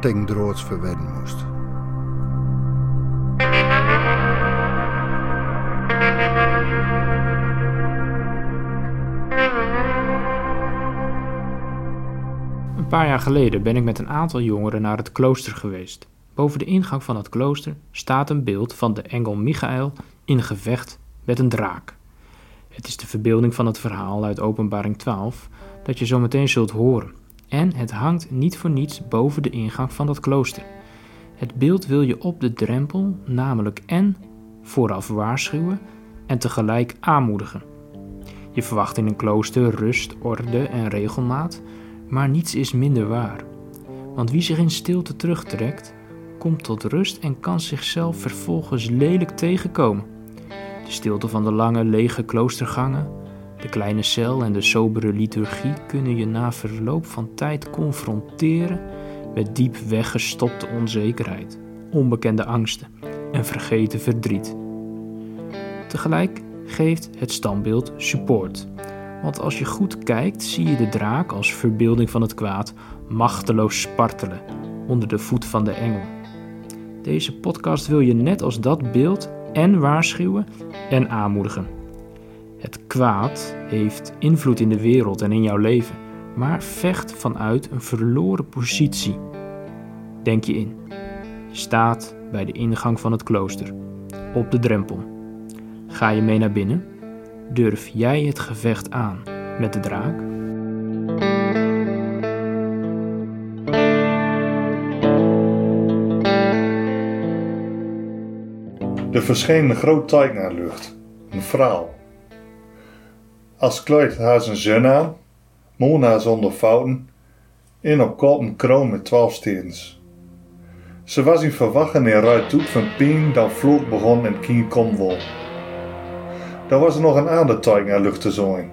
droods moest. Een paar jaar geleden ben ik met een aantal jongeren naar het klooster geweest. Boven de ingang van het klooster staat een beeld van de engel Michael in gevecht met een draak. Het is de verbeelding van het verhaal uit Openbaring 12 dat je zo meteen zult horen. En het hangt niet voor niets boven de ingang van dat klooster. Het beeld wil je op de drempel namelijk en vooraf waarschuwen en tegelijk aanmoedigen. Je verwacht in een klooster rust, orde en regelmaat, maar niets is minder waar. Want wie zich in stilte terugtrekt, komt tot rust en kan zichzelf vervolgens lelijk tegenkomen. De stilte van de lange, lege kloostergangen, de kleine cel en de sobere liturgie kunnen je na verloop van tijd confronteren met diep weggestopte onzekerheid, onbekende angsten en vergeten verdriet. Tegelijk geeft het standbeeld support. Want als je goed kijkt, zie je de draak als verbeelding van het kwaad machteloos spartelen onder de voet van de engel. Deze podcast wil je net als dat beeld en waarschuwen en aanmoedigen. Het kwaad heeft invloed in de wereld en in jouw leven, maar vecht vanuit een verloren positie. Denk je in. Je staat bij de ingang van het klooster, op de drempel. Ga je mee naar binnen? Durf jij het gevecht aan met de draak? Er verscheen een groot tijk naar lucht, een vrouw. Als kleed haar zijn zon aan, Mona zonder fouten, en op kop een kroon met twaalf steens. Ze was in verwachten en ruit toe van pien dan vloek begon en kien kom wol. Daar was er nog een ander tijk naar lucht te.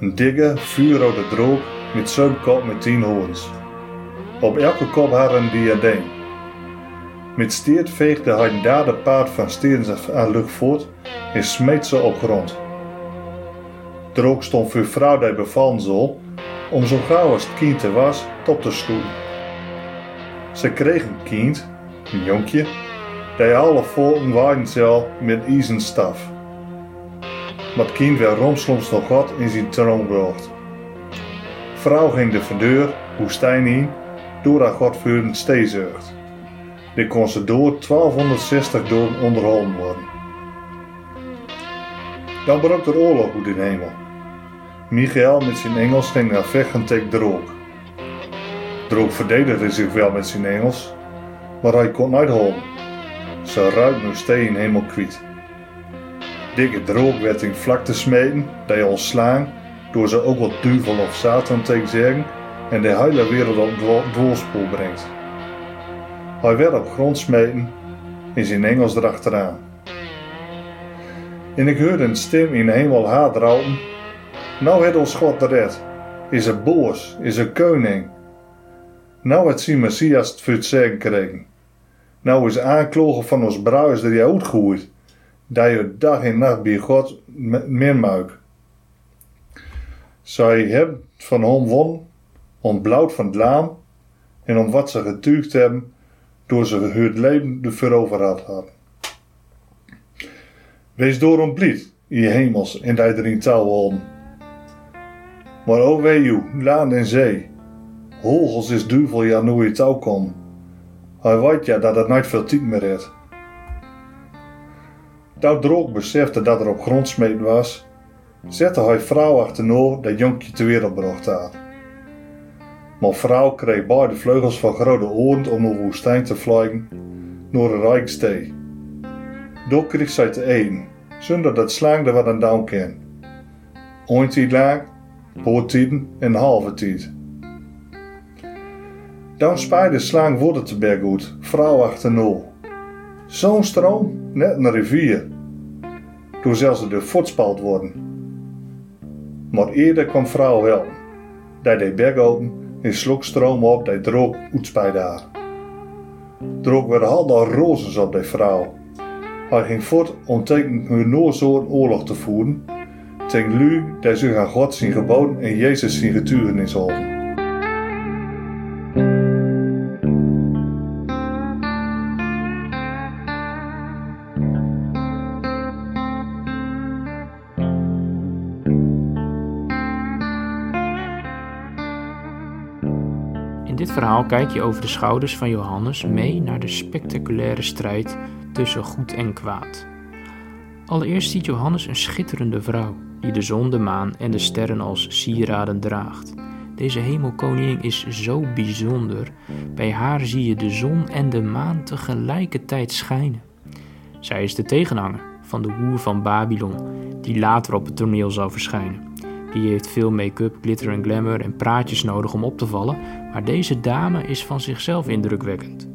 Een dikke, vuurrode droog met zo'n kop met tien hoorns. Op elke kop had een diadeem. Met steert veegde hij daar de paard van steens aan lucht voort en smeet ze op grond. Droog stond voor vrouw die bevallen zal, om zo gauw als het kind er was, top te stoelen. Ze kreeg een kind, een jonkje, die alle volken waaien zal met ijzen staf. Maar het kind werd romsloms nog God in zijn troon gebracht. Vrouw ging de verdeur, woestijn in, door haar godvuurend steezucht. Dit kon ze door 1260 door onderhouden worden. Dan brak er oorlog uit de hemel. Michael met zijn Engels ging naar vechten tegen Droog. Droog verdedigde zich wel met zijn Engels, maar hij kon niet houden. Ze ruit nu steen helemaal kwijt. Dikke Droog werd in vlakte smeten, die al slaan, door ze ook wat duivel of Satan tegen zeggen en de hele wereld op dwaalspoor brengt. Hij werd op grond smeten en zijn Engels erachteraan. En ik hoorde een stem in hemel haat routen. Nou het ons God red. Is een boos, is een koning. Nou het zijn Messias het voor het zeggen kregen. Nou is aanklogen van ons bruis dat je uitgooit. Dat je dag en nacht bij God minmuik. Zij hebben van hem won, ontblauwd van het laam en om wat ze getuigd hebben door ze het leven de veroverd hadden. Wees door ontblied, je hemels, en dat erin touw holden. Maar o u, laan en zee, holgels is duivel ja nu je touw kom. Hij weet ja dat het nooit veel tijd meer heeft. Dat droog besefte dat er op grond smeten was, zette hij vrouw achterna dat jonkje te wereld bracht had. Maar vrouw kreeg beide vleugels van grote oren om de woestijn te vliegen naar een rijk stee. Door kreeg zij te eten, zonder dat slaagde wat een down ken. Ointijd lang, poortijden en halve tijd. Dan spijde slang wordt het te bergoed, vrouw achter nul. Zo'n stroom, net een rivier. Toen zelfs ze de voetspalt worden. Maar eerder kwam vrouw wel. Dat deed berg open en slok stroom op dat droog uitspijt daar. Droog werden al rozens op die vrouw. Hij ging voort om tegen hun nooit zo'n oorlog te voeren. Tegen lui dat zich aan God zien geboden en Jezus zien getuigenis houden. In dit verhaal kijk je over de schouders van Johannes mee naar de spectaculaire strijd tussen goed en kwaad. Allereerst ziet Johannes een schitterende vrouw die de zon, de maan en de sterren als sieraden draagt. Deze hemelkoningin is zo bijzonder. Bij haar zie je de zon en de maan tegelijkertijd schijnen. Zij is de tegenhanger van de hoer van Babylon, die later op het toneel zal verschijnen. Die heeft veel make-up, glitter en glamour en praatjes nodig om op te vallen, maar deze dame is van zichzelf indrukwekkend.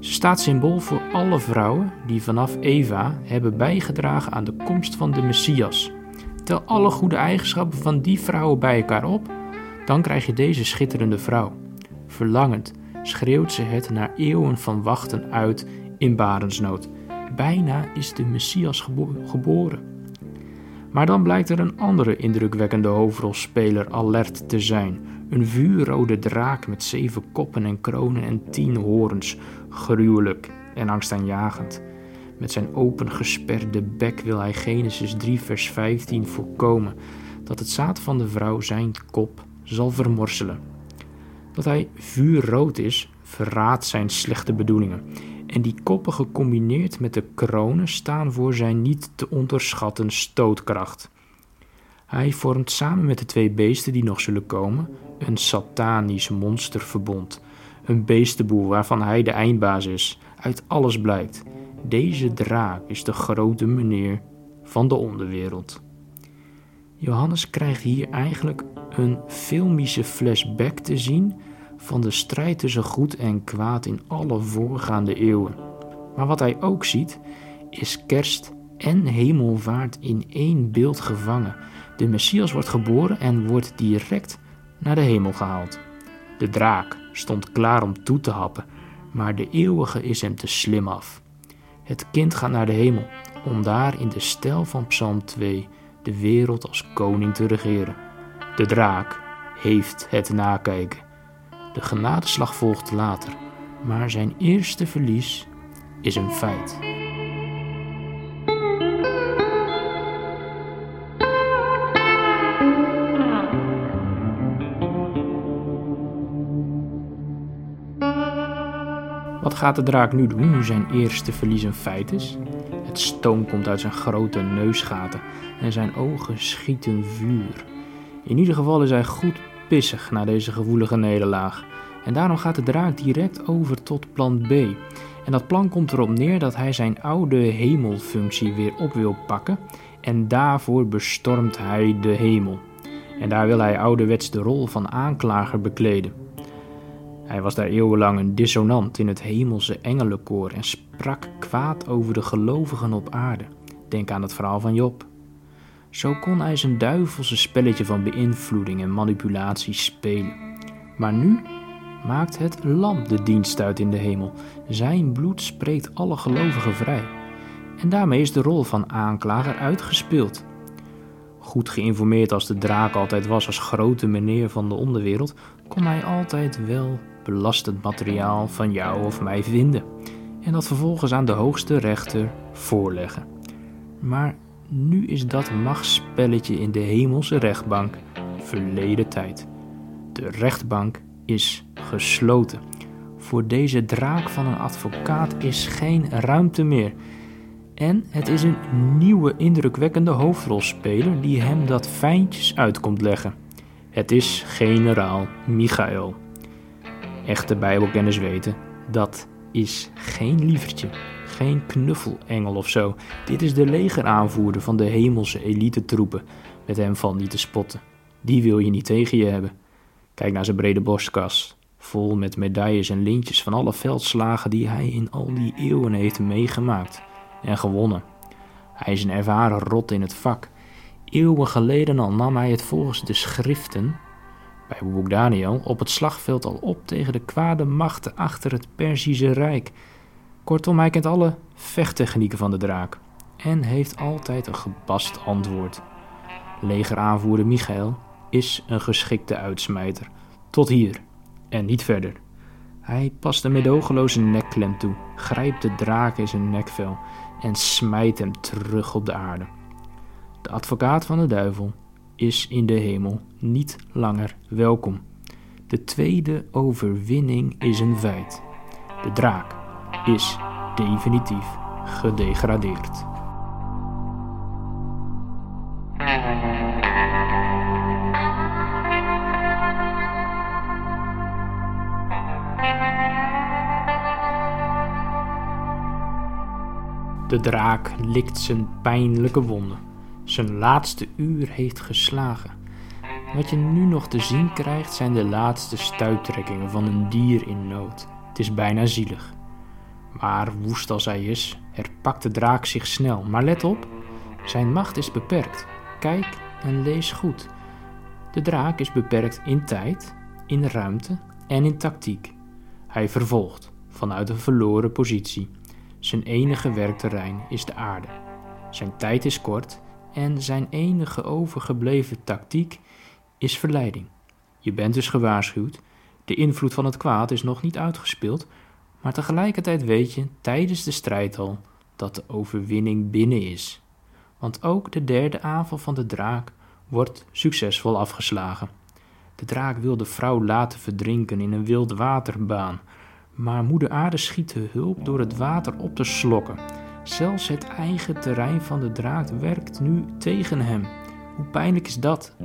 Ze staat symbool voor alle vrouwen die vanaf Eva hebben bijgedragen aan de komst van de Messias. Tel alle goede eigenschappen van die vrouwen bij elkaar op, dan krijg je deze schitterende vrouw. Verlangend schreeuwt ze het na eeuwen van wachten uit in barensnood. Bijna is de Messias gebo geboren. Maar dan blijkt er een andere indrukwekkende hoofdrolspeler alert te zijn. Een vuurrode draak met zeven koppen en kronen en tien horens. Gruwelijk en angstaanjagend. Met zijn opengesperde bek wil hij Genesis 3 vers 15 voorkomen dat het zaad van de vrouw zijn kop zal vermorselen. Dat hij vuurrood is, verraadt zijn slechte bedoelingen. En die koppen gecombineerd met de kronen staan voor zijn niet te onderschatten stootkracht. Hij vormt samen met de twee beesten die nog zullen komen een satanisch monsterverbond. Een beestenboel waarvan hij de eindbaas is. Uit alles blijkt. Deze draak is de grote meneer van de onderwereld. Johannes krijgt hier eigenlijk een filmische flashback te zien van de strijd tussen goed en kwaad in alle voorgaande eeuwen. Maar wat hij ook ziet, is kerst en hemelvaart in één beeld gevangen. De Messias wordt geboren en wordt direct naar de hemel gehaald. De draak stond klaar om toe te happen, maar de eeuwige is hem te slim af. Het kind gaat naar de hemel om daar in de stijl van Psalm 2 de wereld als koning te regeren. De draak heeft het nakijken. De genadeslag volgt later, maar zijn eerste verlies is een feit. Gaat de draak nu doen nu zijn eerste verlies een feit is? Het stoom komt uit zijn grote neusgaten en zijn ogen schieten vuur. In ieder geval is hij goed pissig na deze gevoelige nederlaag. En daarom gaat de draak direct over tot plan B. En dat plan komt erop neer dat hij zijn oude hemelfunctie weer op wil pakken. En daarvoor bestormt hij de hemel. En daar wil hij ouderwets de rol van aanklager bekleden. Hij was daar eeuwenlang een dissonant in het hemelse engelenkoor en sprak kwaad over de gelovigen op aarde. Denk aan het verhaal van Job. Zo kon hij zijn duivelse spelletje van beïnvloeding en manipulatie spelen. Maar nu maakt het lam de dienst uit in de hemel. Zijn bloed spreekt alle gelovigen vrij. En daarmee is de rol van aanklager uitgespeeld. Goed geïnformeerd als de draak altijd was als grote meneer van de onderwereld, kon hij altijd wel belastend materiaal van jou of mij vinden en dat vervolgens aan de hoogste rechter voorleggen. Maar nu is dat machtsspelletje in de hemelse rechtbank verleden tijd. De rechtbank is gesloten. Voor deze draak van een advocaat is geen ruimte meer. En het is een nieuwe indrukwekkende hoofdrolspeler die hem dat fijntjes uit komt leggen. Het is generaal Michael. Echte Bijbelkenners weten, dat is geen lievertje, geen knuffelengel of zo. Dit is de legeraanvoerder van de hemelse elite troepen. Met hem valt niet te spotten. Die wil je niet tegen je hebben. Kijk naar zijn brede borstkas, vol met medailles en lintjes van alle veldslagen die hij in al die eeuwen heeft meegemaakt en gewonnen. Hij is een ervaren rot in het vak. Eeuwen geleden al nam hij het volgens de schriften, bij boek Daniel, op het slagveld al op tegen de kwade machten achter het Perzische Rijk. Kortom, hij kent alle vechttechnieken van de draak en heeft altijd een gepast antwoord. Legeraanvoerder Michael is een geschikte uitsmijter. Tot hier en niet verder. Hij past een medogeloze nekklem toe, grijpt de draak in zijn nekvel en smijt hem terug op de aarde. De advocaat van de duivel is in de hemel niet langer welkom. De tweede overwinning is een feit. De draak is definitief gedegradeerd. De draak likt zijn pijnlijke wonden. Zijn laatste uur heeft geslagen. Wat je nu nog te zien krijgt zijn de laatste stuittrekkingen van een dier in nood. Het is bijna zielig. Maar woest als hij is, herpakt de draak zich snel. Maar let op, zijn macht is beperkt. Kijk en lees goed. De draak is beperkt in tijd, in ruimte en in tactiek. Hij vervolgt vanuit een verloren positie. Zijn enige werkterrein is de aarde. Zijn tijd is kort en zijn enige overgebleven tactiek is verleiding. Je bent dus gewaarschuwd. De invloed van het kwaad is nog niet uitgespeeld, maar tegelijkertijd weet je tijdens de strijd al dat de overwinning binnen is. Want ook de derde aanval van de draak wordt succesvol afgeslagen. De draak wil de vrouw laten verdrinken in een wild waterbaan, maar moeder aarde schiet de hulp door het water op te slokken. Zelfs het eigen terrein van de draak werkt nu tegen hem. Hoe pijnlijk is dat?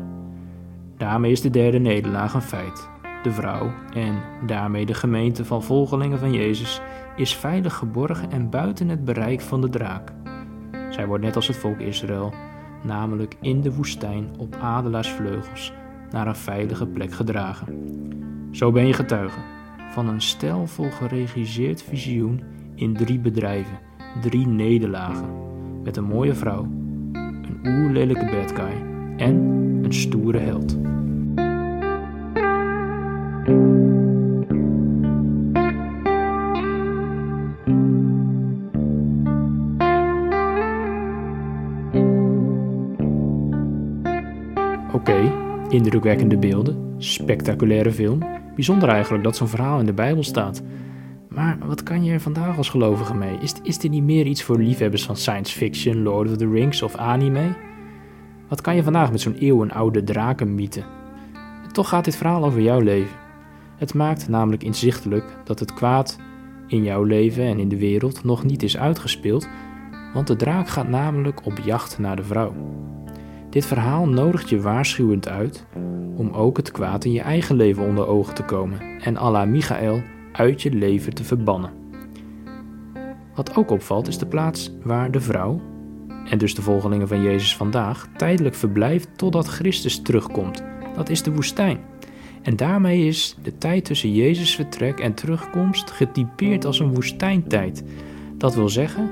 Daarmee is de derde nederlaag een feit. De vrouw en daarmee de gemeente van volgelingen van Jezus is veilig geborgen en buiten het bereik van de draak. Zij wordt net als het volk Israël, namelijk in de woestijn op adelaarsvleugels, naar een veilige plek gedragen. Zo ben je getuige van een stelvol geregisseerd visioen in drie bedrijven, drie nederlagen, met een mooie vrouw, een oerlelijke bad guy en een stoere held. Oké, indrukwekkende beelden, spectaculaire film. Bijzonder eigenlijk dat zo'n verhaal in de Bijbel staat. Maar wat kan je er vandaag als gelovige mee? Is, is dit niet meer iets voor liefhebbers van science fiction, Lord of the Rings of anime? Wat kan je vandaag met zo'n eeuwenoude drakenmythe? Toch gaat dit verhaal over jouw leven. Het maakt namelijk inzichtelijk dat het kwaad in jouw leven en in de wereld nog niet is uitgespeeld, want de draak gaat namelijk op jacht naar de vrouw. Dit verhaal nodigt je waarschuwend uit om ook het kwaad in je eigen leven onder ogen te komen en Allah Michael uit je leven te verbannen. Wat ook opvalt is de plaats waar de vrouw, en dus de volgelingen van Jezus vandaag, tijdelijk verblijft totdat Christus terugkomt. Dat is de woestijn. En daarmee is de tijd tussen Jezus' vertrek en terugkomst getypeerd als een woestijntijd. Dat wil zeggen,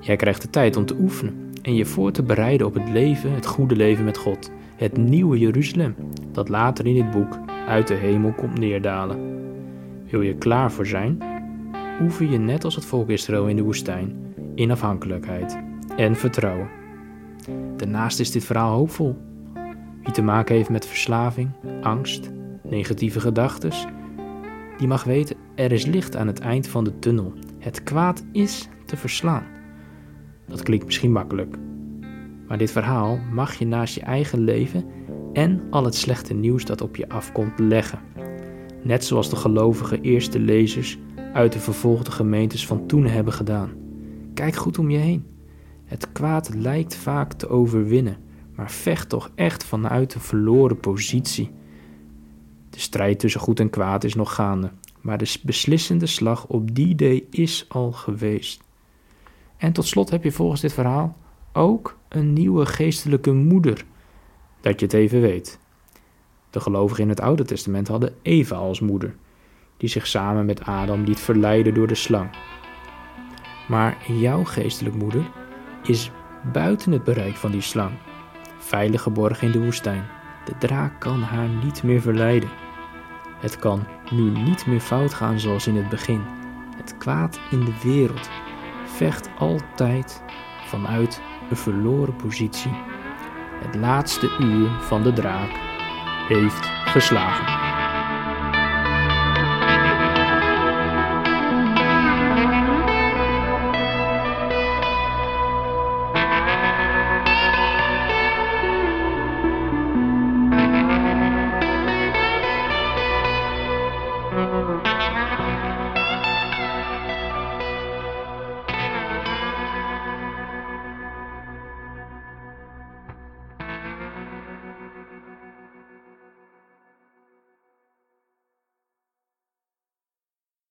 jij krijgt de tijd om te oefenen en je voor te bereiden op het leven, het goede leven met God. Het nieuwe Jeruzalem, dat later in dit boek uit de hemel komt neerdalen. Wil je klaar voor zijn? Oefen je net als het volk Israël in de woestijn, in afhankelijkheid en vertrouwen. Daarnaast is dit verhaal hoopvol. Wie te maken heeft met verslaving, angst, negatieve gedachten, die mag weten er is licht aan het eind van de tunnel. Het kwaad is te verslaan. Dat klinkt misschien makkelijk. Maar dit verhaal mag je naast je eigen leven en al het slechte nieuws dat op je afkomt leggen. Net zoals de gelovige eerste lezers uit de vervolgde gemeentes van toen hebben gedaan. Kijk goed om je heen. Het kwaad lijkt vaak te overwinnen, maar vecht toch echt vanuit een verloren positie. De strijd tussen goed en kwaad is nog gaande, maar de beslissende slag op die day is al geweest. En tot slot heb je volgens dit verhaal ook een nieuwe geestelijke moeder. Dat je het even weet. De gelovigen in het Oude Testament hadden Eva als moeder. die zich samen met Adam liet verleiden door de slang. Maar jouw geestelijk moeder is buiten het bereik van die slang, veilig geborgen in de woestijn. De draak kan haar niet meer verleiden. Het kan nu niet meer fout gaan zoals in het begin. Het kwaad in de wereld vecht altijd vanuit een verloren positie. Het laatste uur van de draak heeft geslagen.